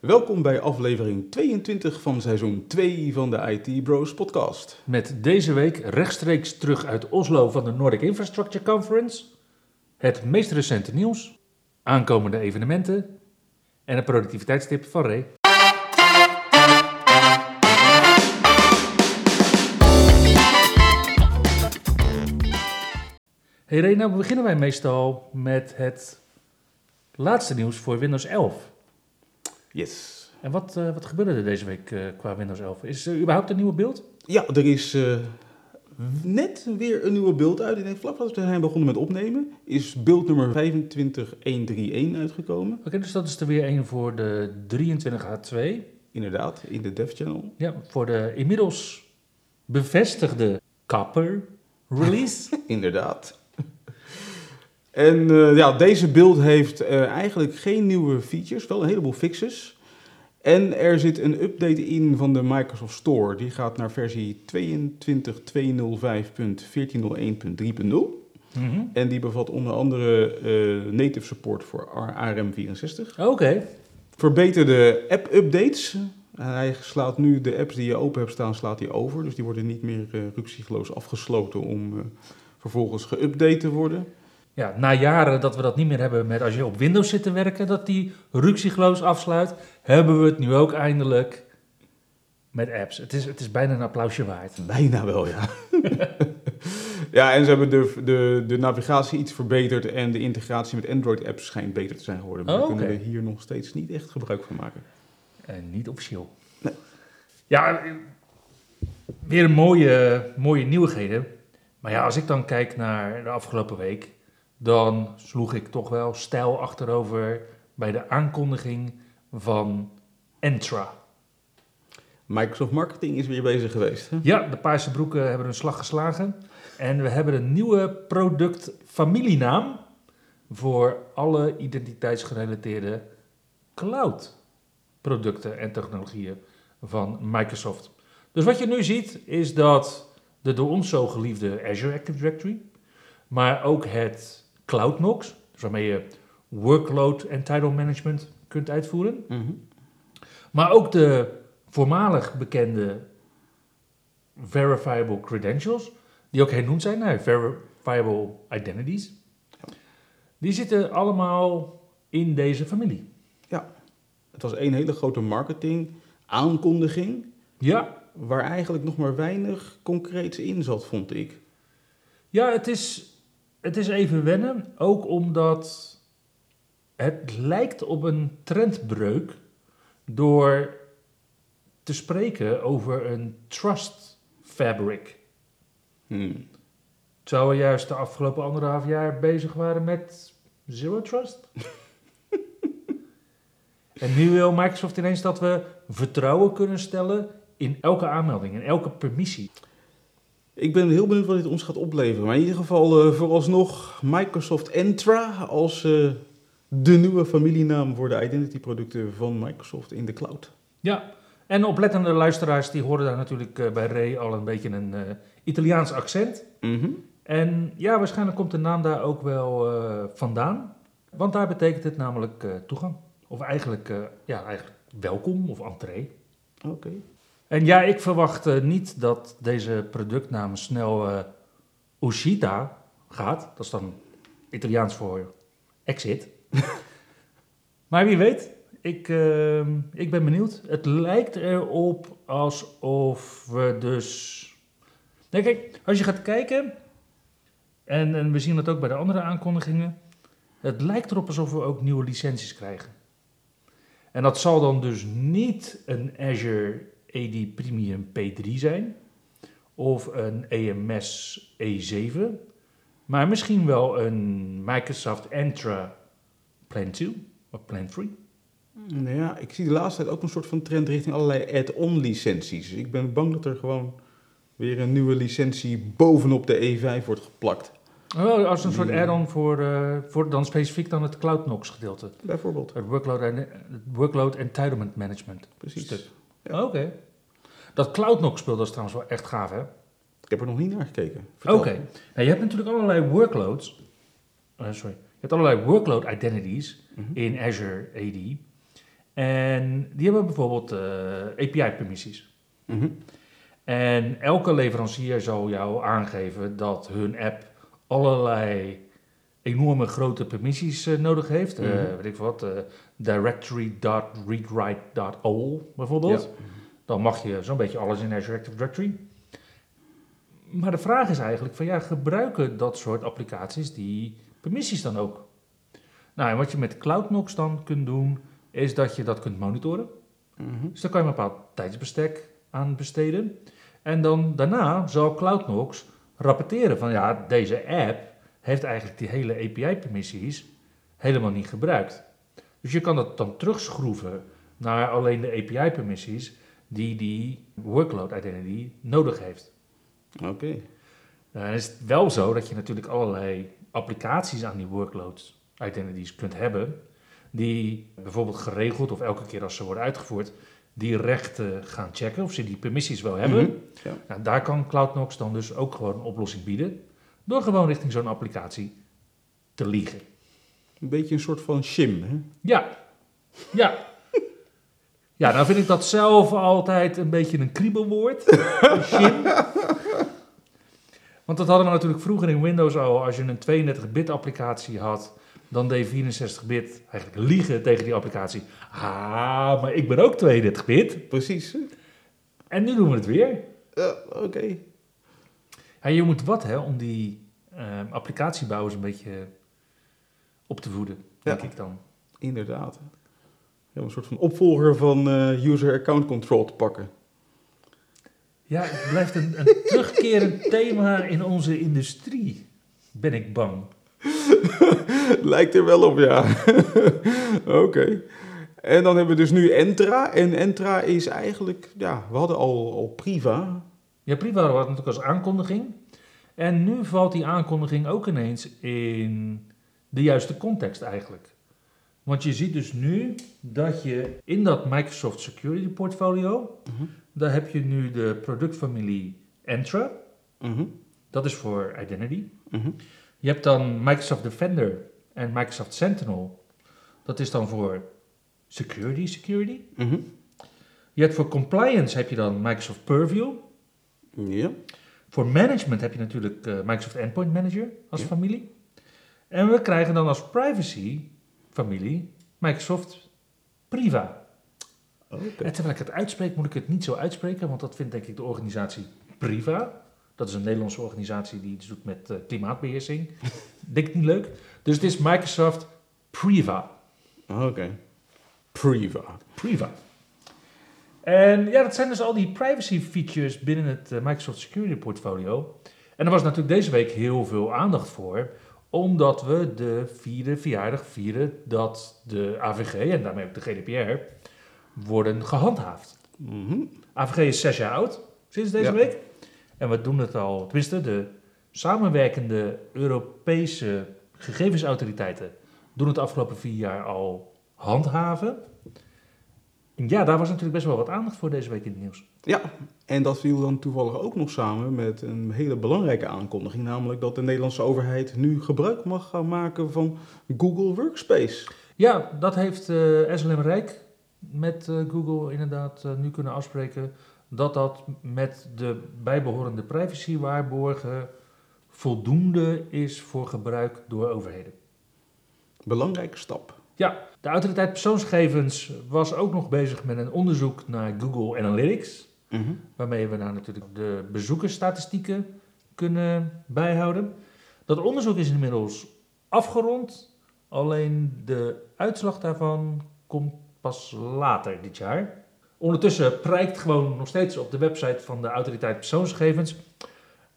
Welkom bij aflevering 22 van seizoen 2 van de IT Bros podcast. Met deze week rechtstreeks terug uit Oslo van de Nordic Infrastructure Conference. Het meest recente nieuws, aankomende evenementen en een productiviteitstip van Ray. Hey Ray, nou beginnen wij meestal met het laatste nieuws voor Windows 11. Yes. En wat, eh, wat gebeurde er deze week eh, qua Windows 11? Is er überhaupt een nieuwe beeld? Ja, er is eh, net weer een nieuwe beeld uit. Ik denk, vlak we zijn begonnen met opnemen, is beeld nummer 25131 uitgekomen. Oké, dus dat is er weer een voor de 23H2. Inderdaad, in de dev channel. Ja, voor de inmiddels bevestigde Copper release. Inderdaad. En eh, ja, deze build heeft eh, eigenlijk geen nieuwe features, wel een heleboel fixes. En er zit een update in van de Microsoft Store. Die gaat naar versie 22.205.1401.3.0. Mhm. En die bevat onder andere eh, native support voor ARM64. Oké, Verbeterde app-updates. Hij slaat nu de apps die je open hebt staan, slaat hij over. Dus die worden niet meer uh, afgesloten om eh, vervolgens geüpdate te worden. Ja, na jaren dat we dat niet meer hebben met als je op Windows zit te werken, dat die ruksigloos afsluit, hebben we het nu ook eindelijk met apps. Het is, het is bijna een applausje waard. Bijna wel, ja. ja, en ze hebben de, de, de navigatie iets verbeterd en de integratie met Android-apps schijnt beter te zijn geworden. Maar Oh, kunnen we hier nog steeds niet echt gebruik van maken. En niet officieel. Nee. Ja, weer een mooie, mooie nieuwigheden. Maar ja, als ik dan kijk naar de afgelopen week, dan sloeg ik toch wel stijl achterover bij de aankondiging van Entra. Microsoft Marketing is weer bezig geweest. Hè? Ja, de paarse broeken hebben een slag geslagen. En we hebben een nieuwe product-familienaam voor alle identiteitsgerelateerde cloud-producten en technologieën van Microsoft. Dus wat je nu ziet is dat de door ons zo geliefde Azure Active Directory, maar ook het CloudNox, dus waarmee je workload en title management kunt uitvoeren, Mhm. maar ook de voormalig bekende verifiable credentials, die ook hernoemd zijn naar verifiable identities, die zitten allemaal in deze familie. Het was één hele grote marketing aankondiging, Ja, waar eigenlijk nog maar weinig concreets in zat, vond ik. ja het, is, het is even wennen, ook omdat het lijkt op een trendbreuk door te spreken over een trust fabric. Hmm. Terwijl we juist de afgelopen anderhalf jaar bezig waren met Zero Trust. en nu wil Microsoft ineens dat we vertrouwen kunnen stellen in elke aanmelding, in elke permissie. Ik ben heel benieuwd wat dit ons gaat opleveren. Maar in ieder geval eh, vooralsnog Microsoft Entra als eh, de nieuwe familienaam voor de identity-producten van Microsoft in de cloud. Ja, en oplettende luisteraars die horen daar natuurlijk eh, bij Ray al een beetje een Italiaans accent. Mhm. En ja, waarschijnlijk komt de naam daar ook wel vandaan. Want daar betekent het namelijk toegang. Of eigenlijk, ja, eigenlijk welkom of entree. Oké. En ja, ik verwacht eh, niet dat deze productnaam snel eh Uscita gaat. Dat is dan Italiaans voor exit. maar wie weet, ik, eh, ik ben benieuwd. Het lijkt erop alsof we dus... Kijk, als je gaat kijken, en, en we zien dat ook bij de andere aankondigingen, het lijkt erop alsof we ook nieuwe licenties krijgen. En dat zal dan dus niet een Azure AD Premium P3 zijn of een AMS E7, maar misschien wel een Microsoft Entra Plan 2 of Plan 3. Nou ja, ik zie de laatste tijd ook een soort van trend richting allerlei add-on licenties. Ik ben bang dat er gewoon weer een nieuwe licentie bovenop de E5 wordt geplakt. Oh, als een soort add-on voor, eh, voor dan specifiek dan het CloudNox gedeelte. Bijvoorbeeld. Het workload, en, het workload Entitlement Management. Precies. Stuk. Ja. Oké. Dat CloudNox speel, dat is trouwens wel echt gaaf, hè? Ik heb er nog niet naar gekeken. Oké. Nou, je hebt natuurlijk allerlei workloads. eh, sorry. Je hebt allerlei workload identities Mhm. in Azure AD. En die hebben bijvoorbeeld eh, API-permissies. Mhm. En elke leverancier zal jou aangeven dat hun app allerlei enorme grote permissies eh, nodig heeft. Mhm. weet ik wat, directory.readwrite.all bijvoorbeeld. Ja. Dan mag je zo'n beetje alles in Azure Active Directory. Maar de vraag is eigenlijk van ja, gebruiken dat soort applicaties die permissies dan ook? Nou, en wat je met CloudNox dan kunt doen, is dat je dat kunt monitoren. Mhm. Dus daar kan je een bepaald tijdsbestek aan besteden. En dan daarna zal CloudNox rapporteren van ja, deze app heeft eigenlijk die hele API-permissies helemaal niet gebruikt. Dus je kan dat dan terugschroeven naar alleen de API-permissies die die workload identity nodig heeft. Oké. Nou, dan is het wel zo dat je natuurlijk allerlei applicaties aan die workload identities kunt hebben, die bijvoorbeeld geregeld of elke keer als ze worden uitgevoerd, die rechten gaan checken of ze die permissies wel hebben. Mhm. Ja. Nou, daar kan CloudNox dan dus ook gewoon een oplossing bieden, door gewoon richting zo'n applicatie te liegen. Een beetje een soort van shim. Hè? Ja, ja. Ja, nou vind ik dat zelf altijd een beetje een kriebelwoord. Een shim. Want dat hadden we natuurlijk vroeger in Windows al. Als je een 32-bit applicatie had, dan deed 64-bit eigenlijk liegen tegen die applicatie. Ah, maar ik ben ook 32-bit. Precies. En nu doen we het weer. Ja, Oké. Ja, je moet wat hè, om die ehm, applicatiebouwers een beetje op te voeden, denk Ja. ik dan. Inderdaad. Ja, een soort van opvolger van eh, user account control te pakken. Ja, het blijft een, een terugkerend thema in onze industrie, ben ik bang. Lijkt er wel op, ja. Oké. En dan hebben we dus nu Entra. En Entra is eigenlijk, ja, we hadden al, al Priva. Ja, Priva had natuurlijk als aankondiging. En nu valt die aankondiging ook ineens in de juiste context eigenlijk. Want je ziet dus nu dat je in dat Microsoft Security Portfolio, daar heb je nu de productfamilie Entra. Mhm. Dat is voor identity. Mhm. Je hebt dan Microsoft Defender en Microsoft Sentinel. Dat is dan voor security, security. Mhm. Je hebt voor compliance heb je dan Microsoft Purview. Ja. Voor management heb je natuurlijk eh, Microsoft Endpoint Manager als Ja. familie. En we krijgen dan als privacy familie Microsoft Priva. Oké. En terwijl ik het uitspreek, moet ik het niet zo uitspreken, want dat vindt denk ik de organisatie Priva. Dat is een Nederlandse organisatie die iets doet met eh, klimaatbeheersing. denk ik niet leuk. Dus het is Microsoft Priva. Oké. Priva. Priva. En ja, dat zijn dus al die privacy features binnen het eh, Microsoft Security Portfolio. En er was natuurlijk deze week heel veel aandacht voor, omdat we de vierde verjaardag vieren dat de AVG en daarmee ook de GDPR worden gehandhaafd. Mhm. AVG is zes jaar oud, sinds deze Ja. week. En we doen het al, tenminste de samenwerkende Europese gegevensautoriteiten doen het de afgelopen vier jaar al handhaven. Ja, daar was natuurlijk best wel wat aandacht voor deze week in het nieuws. Ja, en dat viel dan toevallig ook nog samen met een hele belangrijke aankondiging, namelijk dat de Nederlandse overheid nu gebruik mag gaan maken van Google Workspace. Ja, dat heeft eh, SLM Rijk met eh, Google inderdaad eh, nu kunnen afspreken dat dat met de bijbehorende privacywaarborgen voldoende is voor gebruik door overheden. Belangrijke stap. Ja, de autoriteit persoonsgegevens was ook nog bezig met een onderzoek naar Google Analytics, Mhm. waarmee we nou natuurlijk de bezoekersstatistieken kunnen bijhouden. Dat onderzoek is inmiddels afgerond, alleen de uitslag daarvan komt pas later dit jaar. Ondertussen prijkt gewoon nog steeds op de website van de autoriteit persoonsgegevens.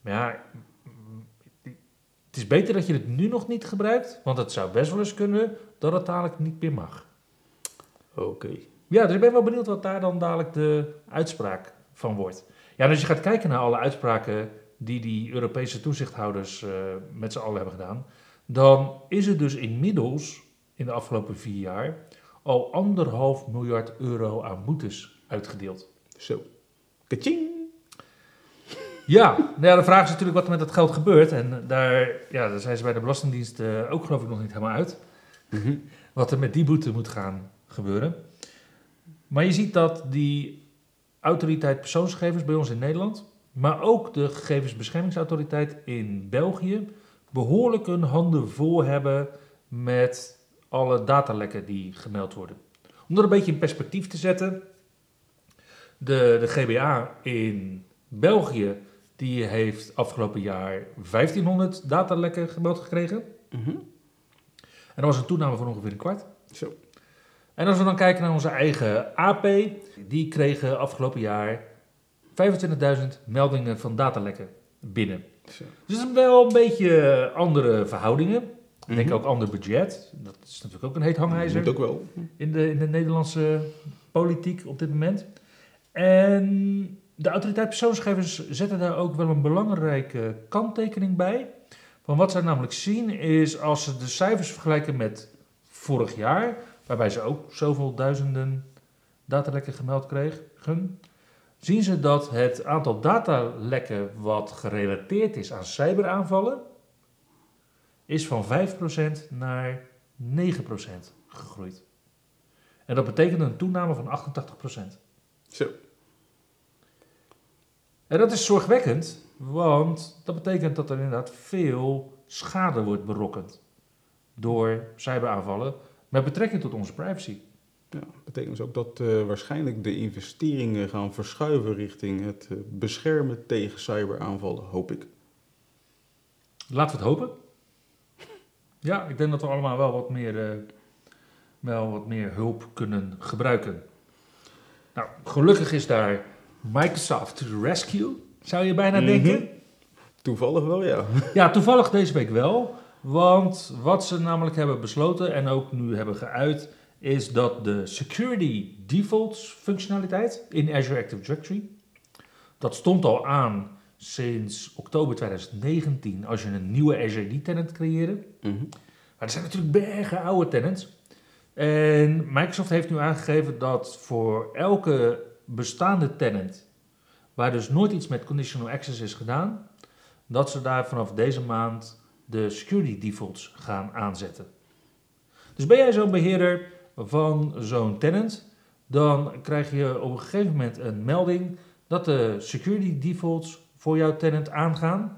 Maar ja, het is beter dat je het nu nog niet gebruikt, want het zou best wel eens kunnen dat het dadelijk niet meer mag. Oké. Ja, dus ik ben wel benieuwd wat daar dan dadelijk de uitspraak van wordt. Ja, en als je gaat kijken naar alle uitspraken die die Europese toezichthouders eh, met z'n allen hebben gedaan, dan is er dus inmiddels in de afgelopen vier jaar al anderhalf miljard euro aan boetes uitgedeeld. Zo. Kaching! Ja, nou ja, de vraag is natuurlijk wat er met dat geld gebeurt. En daar, ja, daar zijn ze bij de Belastingdienst eh, ook geloof ik nog niet helemaal uit. Mhm. Wat er met die boete moet gaan gebeuren. Maar je ziet dat die autoriteit persoonsgegevens bij ons in Nederland, maar ook de gegevensbeschermingsautoriteit in België, behoorlijk hun handen vol hebben met alle datalekken die gemeld worden. Om dat een beetje in perspectief te zetten, de, de GBA in België die heeft afgelopen jaar 1500 datalekken gemeld gekregen. Mhm. En dat was een toename van ongeveer een kwart. Zo. En als we dan kijken naar onze eigen AP, die kregen afgelopen jaar 25.000 meldingen van datalekken binnen. Zo. Dus dat is wel een beetje andere verhoudingen. Ik denk Mhm. ook ander budget. Dat is natuurlijk ook een heet Moet hangijzer ook wel. in de, in de Nederlandse politiek op dit moment. En de autoriteit persoonsgegevens zetten daar ook wel een belangrijke kanttekening bij. Van wat zij namelijk zien is als ze de cijfers vergelijken met vorig jaar, waarbij ze ook zoveel duizenden datalekken gemeld kregen, zien ze dat het aantal datalekken wat gerelateerd is aan cyberaanvallen, is van 5% naar 9% gegroeid. En dat betekent een toename van 88%. Zo. En dat is zorgwekkend, want dat betekent dat er inderdaad veel schade wordt berokkend door cyberaanvallen met betrekking tot onze privacy. Ja, betekent dus ook dat eh, waarschijnlijk de investeringen gaan verschuiven richting het eh, beschermen tegen cyberaanvallen, hoop ik. Laten we het hopen. Ja, ik denk dat we allemaal wel wat meer, eh, wel wat meer hulp kunnen gebruiken. Nou, gelukkig is daar Microsoft to the rescue, zou je bijna Mhm. denken. Toevallig wel, ja. Ja, toevallig deze week wel. Want wat ze namelijk hebben besloten en ook nu hebben geuit, is dat de security defaults functionaliteit in Azure Active Directory, dat stond al aan sinds oktober 2019 als je een nieuwe Azure AD tenant creëerde. Mhm. Maar er zijn natuurlijk bergen oude tenants. En Microsoft heeft nu aangegeven dat voor elke bestaande tenant, waar dus nooit iets met conditional access is gedaan, dat ze daar vanaf deze maand de security defaults gaan aanzetten. Dus ben jij zo'n beheerder van zo'n tenant, dan krijg je op een gegeven moment een melding dat de security defaults voor jouw tenant aangaan.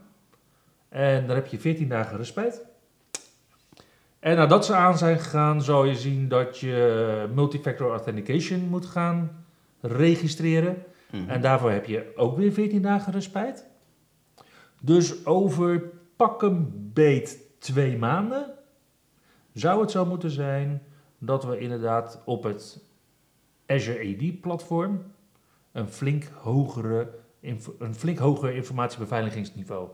En daar heb je 14 dagen respijt. En nadat ze aan zijn gegaan, zal je zien dat je multifactor authentication moet gaan registreren. Mhm. En daarvoor heb je ook weer 14 dagen respijt. Dus over pakken beet twee maanden zou het zo moeten zijn dat we inderdaad op het Azure AD-platform een flink, hogere, een flink hoger informatiebeveiligingsniveau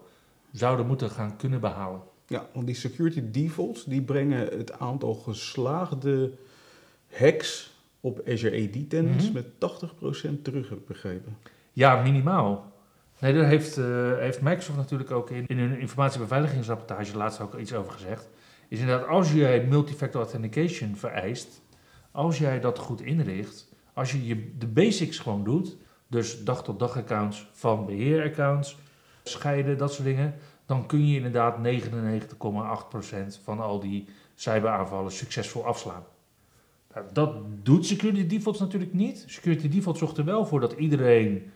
zouden moeten gaan kunnen behalen. Ja, want die security defaults die brengen het aantal geslaagde hacks op Azure AD tenants Mhm. met 80% terug, heb ik begrepen. Ja, minimaal. Nee, daar heeft, eh, heeft Microsoft natuurlijk ook in, in hun informatiebeveiligingsrapportage laatst ook iets over gezegd. Is inderdaad, als jij multifactor authentication vereist, als jij dat goed inricht, als je, je de basics gewoon doet, dus dag-tot-dag accounts van beheeraccounts, scheiden, dat soort dingen, dan kun je inderdaad 99,8% van al die cyberaanvallen succesvol afslaan. Nou, dat doet Security Defaults natuurlijk niet. Security Defaults zorgt er wel voor dat iedereen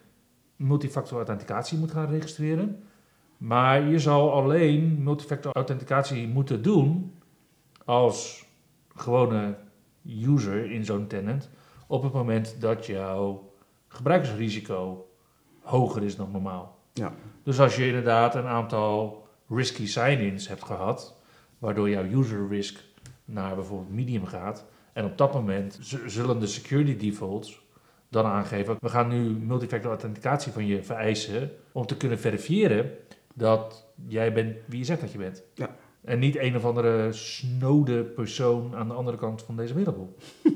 multifactor authenticatie moet gaan registreren. Maar je zal alleen multifactor authenticatie moeten doen als gewone user in zo'n tenant op het moment dat jouw gebruikersrisico hoger is dan normaal. Ja. Dus als je inderdaad een aantal risky sign-ins hebt gehad, waardoor jouw user risk naar bijvoorbeeld medium gaat, en op dat moment zullen de security defaults dan aangeven, we gaan nu multifactor authenticatie van je vereisen om te kunnen verifiëren dat jij bent wie je zegt dat je bent. Ja. En niet een of andere snode persoon aan de andere kant van deze wereldbol.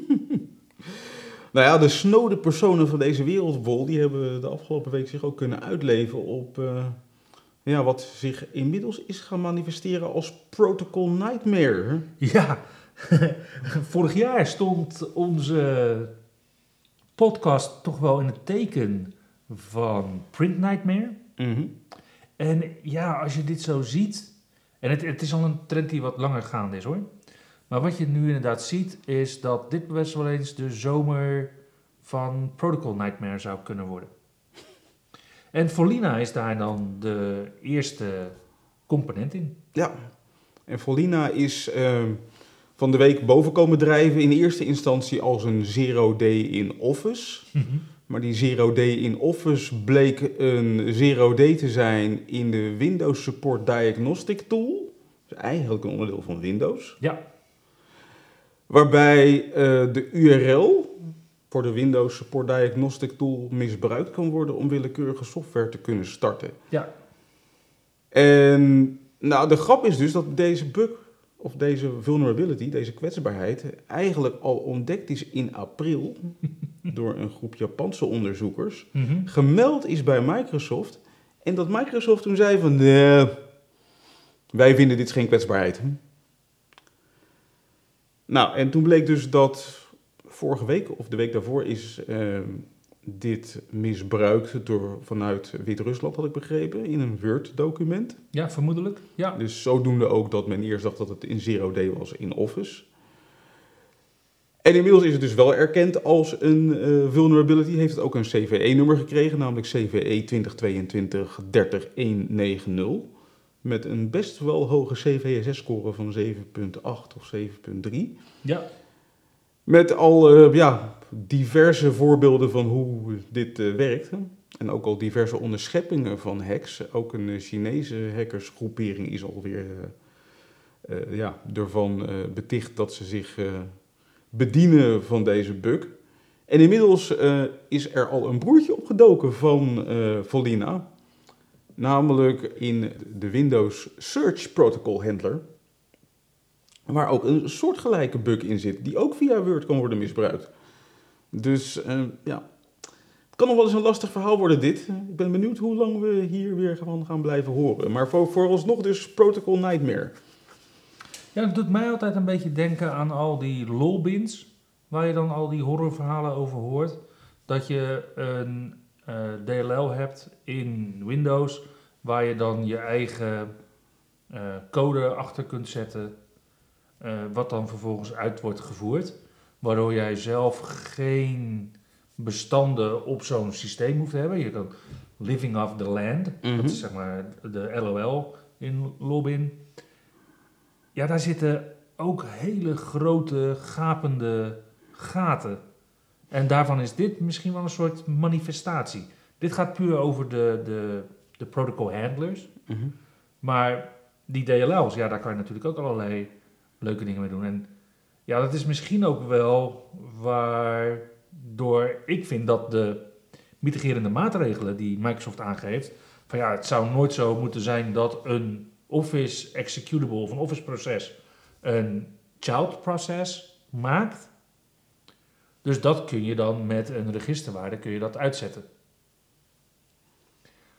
Nou ja, de snode personen van deze wereldbol, die hebben de afgelopen week zich ook kunnen uitleven op eh, ja, wat zich inmiddels is gaan manifesteren als Protocol Nightmare. Ja, vorig jaar stond onze podcast toch wel in het teken van Print Nightmare. Mhm. En ja, als je dit zo ziet, en het, het is al een trend die wat langer gaande is hoor. Maar wat je nu inderdaad ziet, is dat dit best wel eens de zomer van Protocol Nightmare zou kunnen worden. En Folina is daar dan de eerste component in. Ja, en Folina is eh, van de week boven komen drijven in eerste instantie als een zero day in Office. Maar die zero day in Office bleek een zero day te zijn in de Windows Support Diagnostic Tool. Dus eigenlijk een onderdeel van Windows. Ja, Waarbij eh, de URL voor de Windows Support Diagnostic Tool misbruikt kan worden om willekeurige software te kunnen starten. ja, En nou, de grap is dus dat deze bug, of deze vulnerability, deze kwetsbaarheid, eigenlijk al ontdekt is in april door een groep Japanse onderzoekers. Mhm. Gemeld is bij Microsoft. En dat Microsoft toen zei van, nee, wij vinden dit geen kwetsbaarheid. Nou, en toen bleek dus dat vorige week, of de week daarvoor, is ehm, dit misbruikt door, vanuit Wit-Rusland, had ik begrepen, in een Word-document. ja vermoedelijk. Ja. Dus zodoende ook dat men eerst dacht dat het in Zero Day was in Office. En inmiddels is het dus wel erkend als een eh, vulnerability. Heeft het ook een CVE-nummer gekregen, namelijk E CVE 2022-30190. Met een best wel hoge CVSS-score van 7.8 of 7.3. ja, Met al eh, ja, diverse voorbeelden van hoe dit eh, werkt. En ook al diverse onderscheppingen van hacks. Ook een eh, Chinese hackersgroepering is alweer eh, ja, ervan beticht dat ze zich bedienen van deze bug. En inmiddels is er al een broertje opgedoken van Volina. Namelijk in de Windows Search Protocol Handler. Waar ook een soortgelijke bug in zit, die ook via Word kan worden misbruikt. Dus eh, ja, het kan nog wel eens een lastig verhaal worden dit. Ik ben benieuwd hoe lang we hier weer van gaan blijven horen. Maar voor, vooralsnog dus Protocol Nightmare. Ja, dat doet mij altijd een beetje denken aan al die lolbins, waar je dan al die horrorverhalen over hoort. Dat je een eh, DLL hebt in Windows, waar je dan je eigen eh, code achter kunt zetten, eh, wat dan vervolgens uit wordt gevoerd. Waardoor jij zelf geen bestanden op zo'n systeem hoeft te hebben. Je kan living off the land, Mhm. dat is zeg maar de LOL in Lobin. Ja, daar zitten ook hele grote gapende gaten. En daarvan is dit misschien wel een soort manifestatie. Dit gaat puur over de, de, de protocol handlers. Mhm. Maar die DLL's, ja, daar kan je natuurlijk ook allerlei leuke dingen mee doen. En ja, dat is misschien ook wel waardoor ik vind dat de mitigerende maatregelen die Microsoft aangeeft, van ja, het zou nooit zo moeten zijn dat een Office executable of een Office proces een child process maakt. Dus dat kun je dan met een registerwaarde kun je dat uitzetten.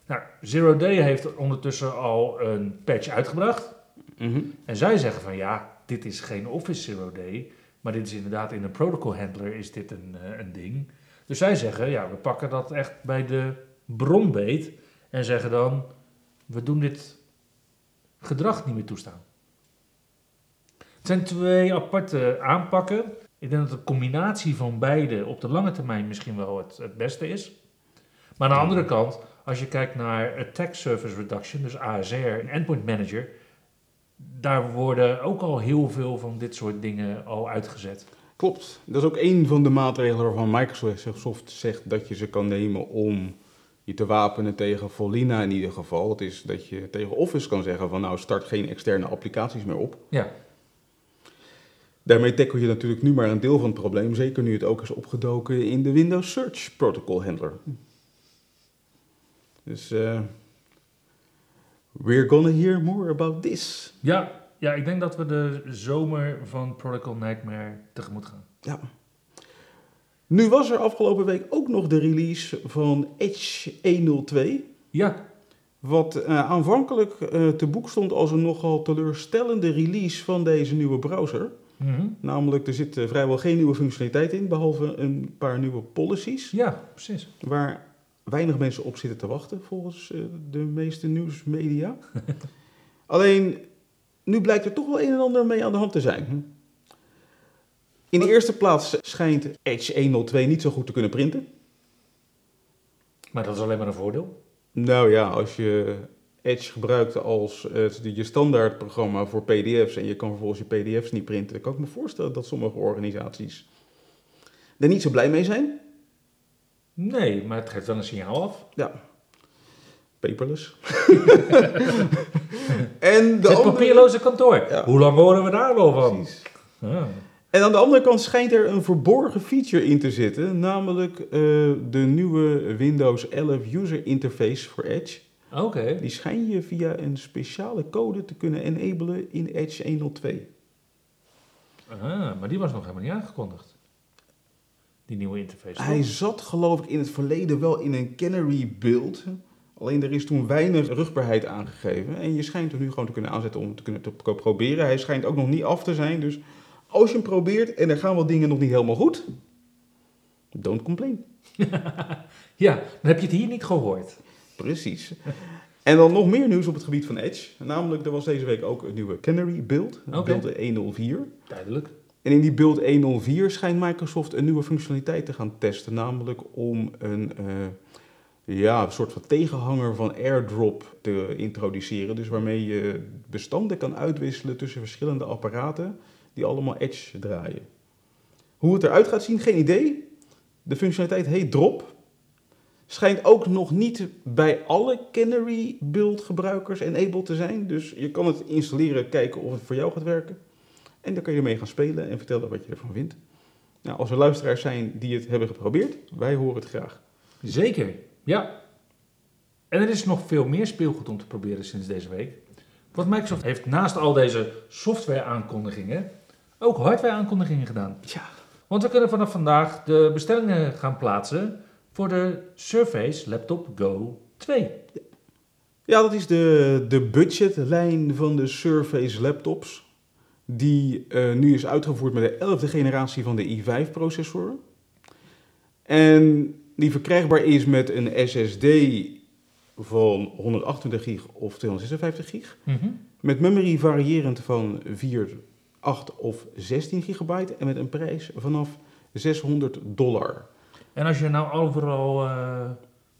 Nou, Zero Day heeft ondertussen al een patch uitgebracht. Mhm. En zij zeggen van ja, dit is geen Office Zero Day, maar dit is inderdaad in een protocol handler is dit een, eh, een ding. Dus zij zeggen ja, we pakken dat echt bij de bron beet en zeggen dan we doen dit gedrag niet meer toestaan. Het zijn twee aparte aanpakken. Ik denk dat de combinatie van beide op de lange termijn misschien wel het, beste is. Maar aan de andere kant, als je kijkt naar Attack Surface Reduction, dus ASR en Endpoint Manager, daar worden ook al heel veel van dit soort dingen al uitgezet. Klopt. Dat is ook een van de maatregelen waarvan Microsoft zegt dat je ze kan nemen om je te wapenen tegen Volina in ieder geval. Dat is dat je tegen Office kan zeggen van nou start geen externe applicaties meer op. Ja, Daarmee tackle je natuurlijk nu maar een deel van het probleem, zeker nu het ook is opgedoken in de Windows Search Protocol Handler. Dus eh we're gonna hear more about this. ja, ja, ik denk dat we de zomer van Protocol Nightmare tegemoet gaan. Ja. Nu was er afgelopen week ook nog de release van Edge 102. Ja, Wat eh, aanvankelijk eh, te boek stond als een nogal teleurstellende release van deze nieuwe browser. Mhm. Namelijk, er zit vrijwel geen nieuwe functionaliteit in, behalve een paar nieuwe policies. ja precies. Waar weinig mensen op zitten te wachten, volgens eh, de meeste nieuwsmedia. Alleen, nu blijkt er toch wel een en ander mee aan de hand te zijn. hm. In de eerste plaats schijnt Edge 102 niet zo goed te kunnen printen. Maar dat is alleen maar een voordeel. Nou ja, als je Edge gebruikt als eh, je standaard programma voor PDF's en je kan vervolgens je PDF's niet printen, dan kan ik me voorstellen dat sommige organisaties er niet zo blij mee zijn. Nee, maar het geeft wel een signaal af. Ja, paperless. en de het andere- papierloze kantoor. Ja. Hoe lang horen we daar wel van? Precies. Ah. En aan de andere kant schijnt er een verborgen feature in te zitten, namelijk eh, de nieuwe Windows 11 user interface voor Edge. Oké. Die schijn je via een speciale code te kunnen enablen in Edge 102. Ah, maar die was nog helemaal niet aangekondigd. Die nieuwe interface. Hij zat geloof ik in het verleden wel in een Canary build. Alleen er is toen weinig rugbaarheid aangegeven. En je schijnt hem nu gewoon te kunnen aanzetten om te kunnen te proberen. Hij schijnt ook nog niet af te zijn. Dus als je hem probeert en er gaan wel dingen nog niet helemaal goed. Don't complain. Ja, dan heb je het hier niet gehoord. Precies. En dan nog meer nieuws op het gebied van Edge. Namelijk, er was deze week ook een nieuwe Canary build. Build 104. Duidelijk. En in die build 104 schijnt Microsoft een nieuwe functionaliteit te gaan testen. Namelijk om een, eh, ja, soort van tegenhanger van AirDrop te introduceren. Dus waarmee je bestanden kan uitwisselen tussen verschillende apparaten die allemaal Edge draaien. Hoe het eruit gaat zien, geen idee. De functionaliteit heet Drop. Schijnt ook nog niet bij alle Canary build gebruikers enabled te zijn. Dus je kan het installeren, kijken of het voor jou gaat werken. En dan kun je ermee gaan spelen en vertellen wat je ervan vindt. Nou, als er luisteraars zijn die het hebben geprobeerd, wij horen het graag. Zeker, ja. En er is nog veel meer speelgoed om te proberen sinds deze week. Want Microsoft heeft naast al deze software-aankondigingen ook hardware-aankondigingen gedaan. Ja, Want we kunnen vanaf vandaag de bestellingen gaan plaatsen voor de Surface Laptop Go 2. ja dat is de, de budgetlijn van de Surface laptops. Die eh, nu is uitgevoerd met de 11e generatie van de i5-processor. En die verkrijgbaar is met een SSD van 128 gig of 256 gig. Met memory variërend van 4, 8 of 16 gigabyte en met een prijs vanaf 600 dollar. En als je nou overal eh,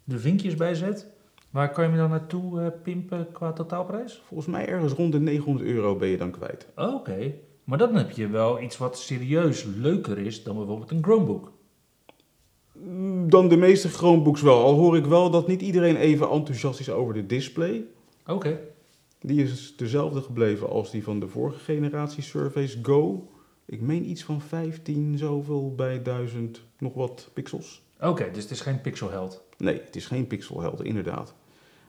de vinkjes bij zet, waar kan je me dan naartoe eh, pimpen qua totaalprijs? Volgens mij ergens rond de 900 euro ben je dan kwijt. Oké, maar dan heb je wel iets wat serieus leuker is dan bijvoorbeeld een Chromebook. Mm, Dan de meeste Chromebooks wel. Al hoor ik wel dat niet iedereen even enthousiast is over de display. Oké, Die is dezelfde gebleven als die van de vorige generatie Surface Go. Ik meen iets van 15 zoveel bij 1000 nog wat pixels. oké, dus het is geen pixelheld. Nee, het is geen pixelheld, inderdaad.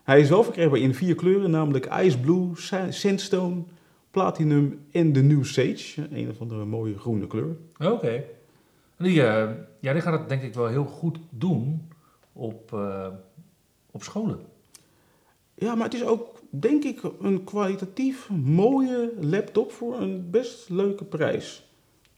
Hij is wel verkrijgbaar in vier kleuren, namelijk Ice Blue, Sa- Sandstone, Platinum en de New Sage. Een of andere mooie groene kleur. Oké. Die, eh, ja, die gaat het denk ik wel heel goed doen op, eh, op scholen. Ja, maar het is ook, denk ik, een kwalitatief mooie laptop voor een best leuke prijs.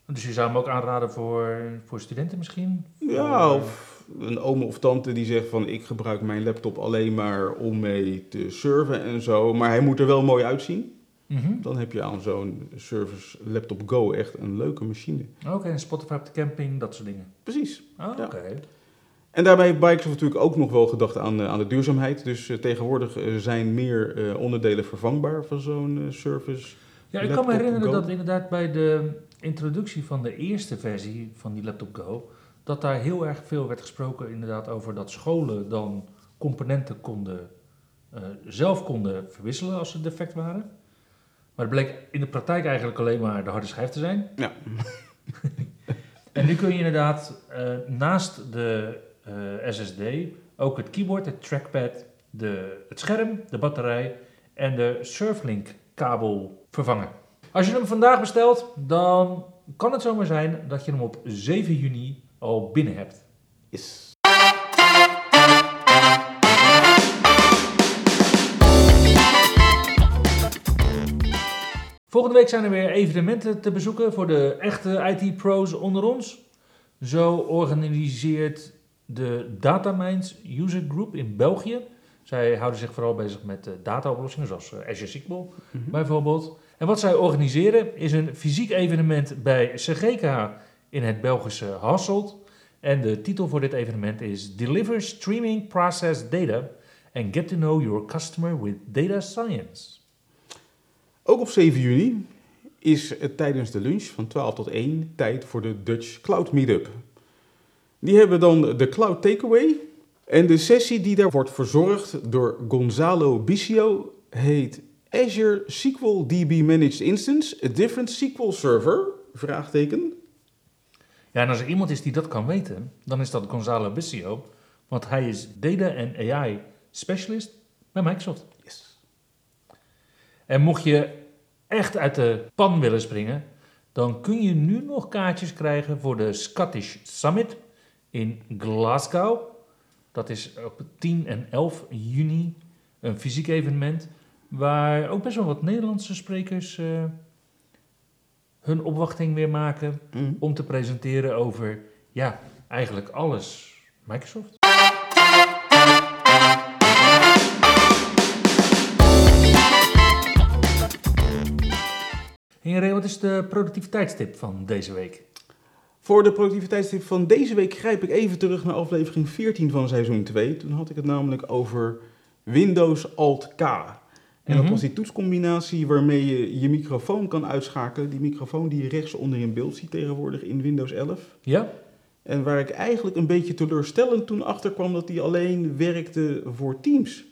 Dus je zou hem ook aanraden voor, voor studenten misschien? Ja, of een oom of tante die zegt van ik gebruik mijn laptop alleen maar om mee te surfen en zo. Maar hij moet er wel mooi uitzien. Mhm. Dan heb je aan zo'n Surface Laptop Go echt een leuke machine. Oké, en Spotify op de camping, dat soort dingen. Precies. Oh, Ja. Oké. En daarbij heeft Microsoft natuurlijk ook nog wel gedacht aan, eh, aan de duurzaamheid. Dus eh, tegenwoordig eh, zijn meer onderdelen vervangbaar van zo'n Surface. Ja, ik kan me herinneren Go. dat inderdaad bij de introductie van de eerste versie van die Laptop Go, dat daar heel erg veel werd gesproken inderdaad over dat scholen dan componenten konden, eh, zelf konden verwisselen als ze defect waren. Maar het bleek in de praktijk eigenlijk alleen maar de harde schijf te zijn. Ja. En nu kun je inderdaad eh, naast de eh, SSD ook het keyboard, het trackpad, de, het scherm, de batterij en de Surflink kabel vervangen. Als je hem vandaag bestelt, dan kan het zomaar zijn dat je hem op 7 juni al binnen hebt. Yes. Volgende week zijn er weer evenementen te bezoeken voor de echte IT-pro's onder ons. Zo organiseert de Dataminds User Group in België. Zij houden zich vooral bezig met uh, dataoplossingen, zoals uh, Azure SQL Mhm. bijvoorbeeld. En wat zij organiseren is een fysiek evenement bij CGK in het Belgische Hasselt. En de titel voor dit evenement is Deliver Streaming Process Data and Get to Know Your Customer with Data Science. Ook op 7 juni is het tijdens de lunch van 12 tot 1 tijd voor de Dutch Cloud Meetup. Die hebben dan de Cloud Takeaway. En de sessie die daar wordt verzorgd door Gonzalo Bicio heet Azure SQL DB Managed Instance, a different SQL server? Vraagteken. Ja, en als er iemand is die dat kan weten, dan is dat Gonzalo Bicio. Want hij is Data en AI Specialist bij Microsoft. Yes. En mocht je echt uit de pan willen springen, dan kun je nu nog kaartjes krijgen voor de Scottish Summit in Glasgow. Dat is op 10 en 11 juni een fysiek evenement waar ook best wel wat Nederlandse sprekers eh, hun opwachting weer maken Mm. om te presenteren over, ja, eigenlijk alles Microsoft. Heren, wat is de productiviteitstip van deze week? Voor de productiviteitstip van deze week grijp ik even terug naar aflevering 14 van seizoen 2. Toen had ik het namelijk over Windows Alt K. En dat Mhm. was die toetscombinatie waarmee je je microfoon kan uitschakelen. Die microfoon die je rechts onder in beeld ziet tegenwoordig in Windows 11. Ja? En waar ik eigenlijk een beetje teleurstellend toen achter kwam dat die alleen werkte voor Teams.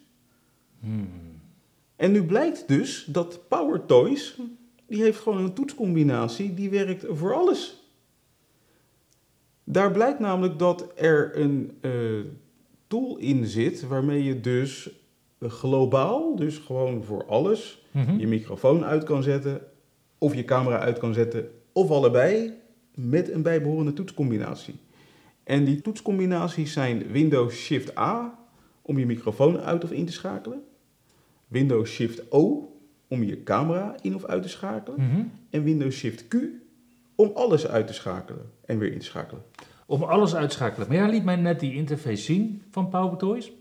Hmm. En nu blijkt dus dat PowerToys, die heeft gewoon een toetscombinatie die werkt voor alles. Daar blijkt namelijk dat er een eh, tool in zit waarmee je dus globaal, dus gewoon voor alles, Mhm. je microfoon uit kan zetten of je camera uit kan zetten of allebei met een bijbehorende toetscombinatie. En die toetscombinaties zijn Windows Shift A om je microfoon uit of in te schakelen, Windows Shift O om je camera in of uit te schakelen Mhm. en Windows Shift Q om alles uit te schakelen en weer in te schakelen. Om alles uit te schakelen. Maar jij liet mij net die interface zien van PowerToys.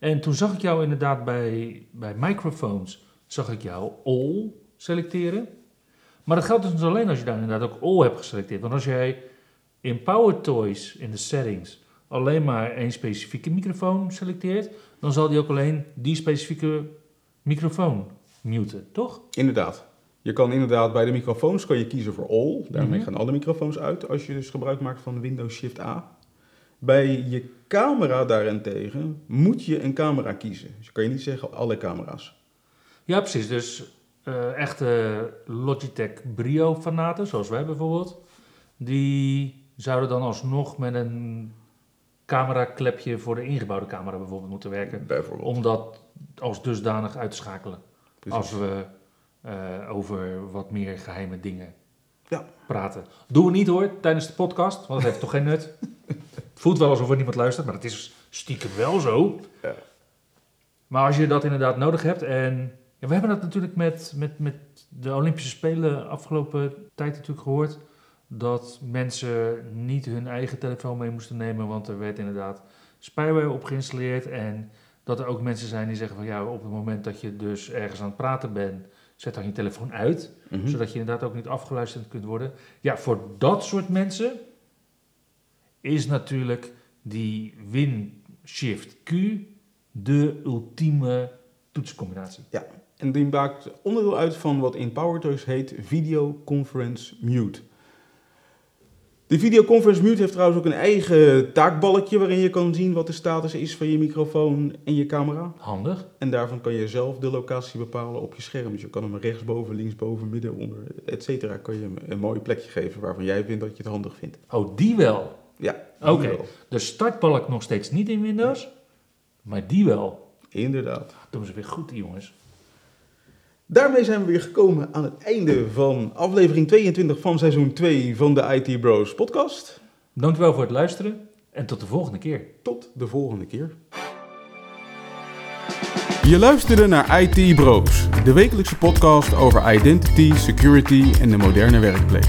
En toen zag ik jou inderdaad bij, bij microphones, zag ik jou all selecteren. Maar dat geldt dus alleen als je daar inderdaad ook all hebt geselecteerd. Want als jij in PowerToys in de settings alleen maar één specifieke microfoon selecteert, dan zal die ook alleen die specifieke microfoon muten, toch? Inderdaad. Je kan inderdaad bij de microfoons kan je kiezen voor all. Daarmee Mhm. gaan alle microfoons uit als je dus gebruik maakt van Windows Shift A. Bij je camera daarentegen moet je een camera kiezen. Dus je kan je niet zeggen alle camera's. Ja, precies. Dus eh, echte Logitech Brio-fanaten, zoals wij bijvoorbeeld, die zouden dan alsnog met een cameraklepje voor de ingebouwde camera bijvoorbeeld moeten werken. Bijvoorbeeld. Om dat als dusdanig uit te schakelen. Precies. Als we eh, over wat meer geheime dingen Ja. praten. Doen we niet hoor, tijdens de podcast, want dat heeft toch geen nut. Voelt wel alsof er niemand luistert, maar het is stiekem wel zo. Ja. Maar als je dat inderdaad nodig hebt en... Ja, we hebben dat natuurlijk met, met, met de Olympische Spelen afgelopen tijd natuurlijk gehoord. Dat mensen niet hun eigen telefoon mee moesten nemen, want er werd inderdaad spyware op geïnstalleerd. En dat er ook mensen zijn die zeggen van ja, op het moment dat je dus ergens aan het praten bent, zet dan je telefoon uit. Mhm. Zodat je inderdaad ook niet afgeluisterd kunt worden. Ja, voor dat soort mensen is natuurlijk die Win-Shift Q de ultieme toetscombinatie. En die maakt onderdeel uit van wat in PowerToys heet Video Conference Mute. De Video Conference Mute heeft trouwens ook een eigen taakbalkje waarin je kan zien wat de status is van je microfoon en je camera. Handig. En daarvan kan je zelf de locatie bepalen op je scherm. Dus je kan hem rechtsboven, linksboven, midden, onder, et cetera. Kan je hem een mooi plekje geven waarvan jij vindt dat je het handig vindt. Oh, die wel. Ja, Oké. De startbalk nog steeds niet in Windows, maar die wel. Inderdaad. Doen ze weer goed, die jongens. Daarmee zijn we weer gekomen aan het einde van aflevering 22 van seizoen 2 van de IT Bros podcast. Dankjewel voor het luisteren en tot de volgende keer. Tot de volgende keer. Je luisterde naar IT Bros, de wekelijkse podcast over identity, security en de moderne werkplek.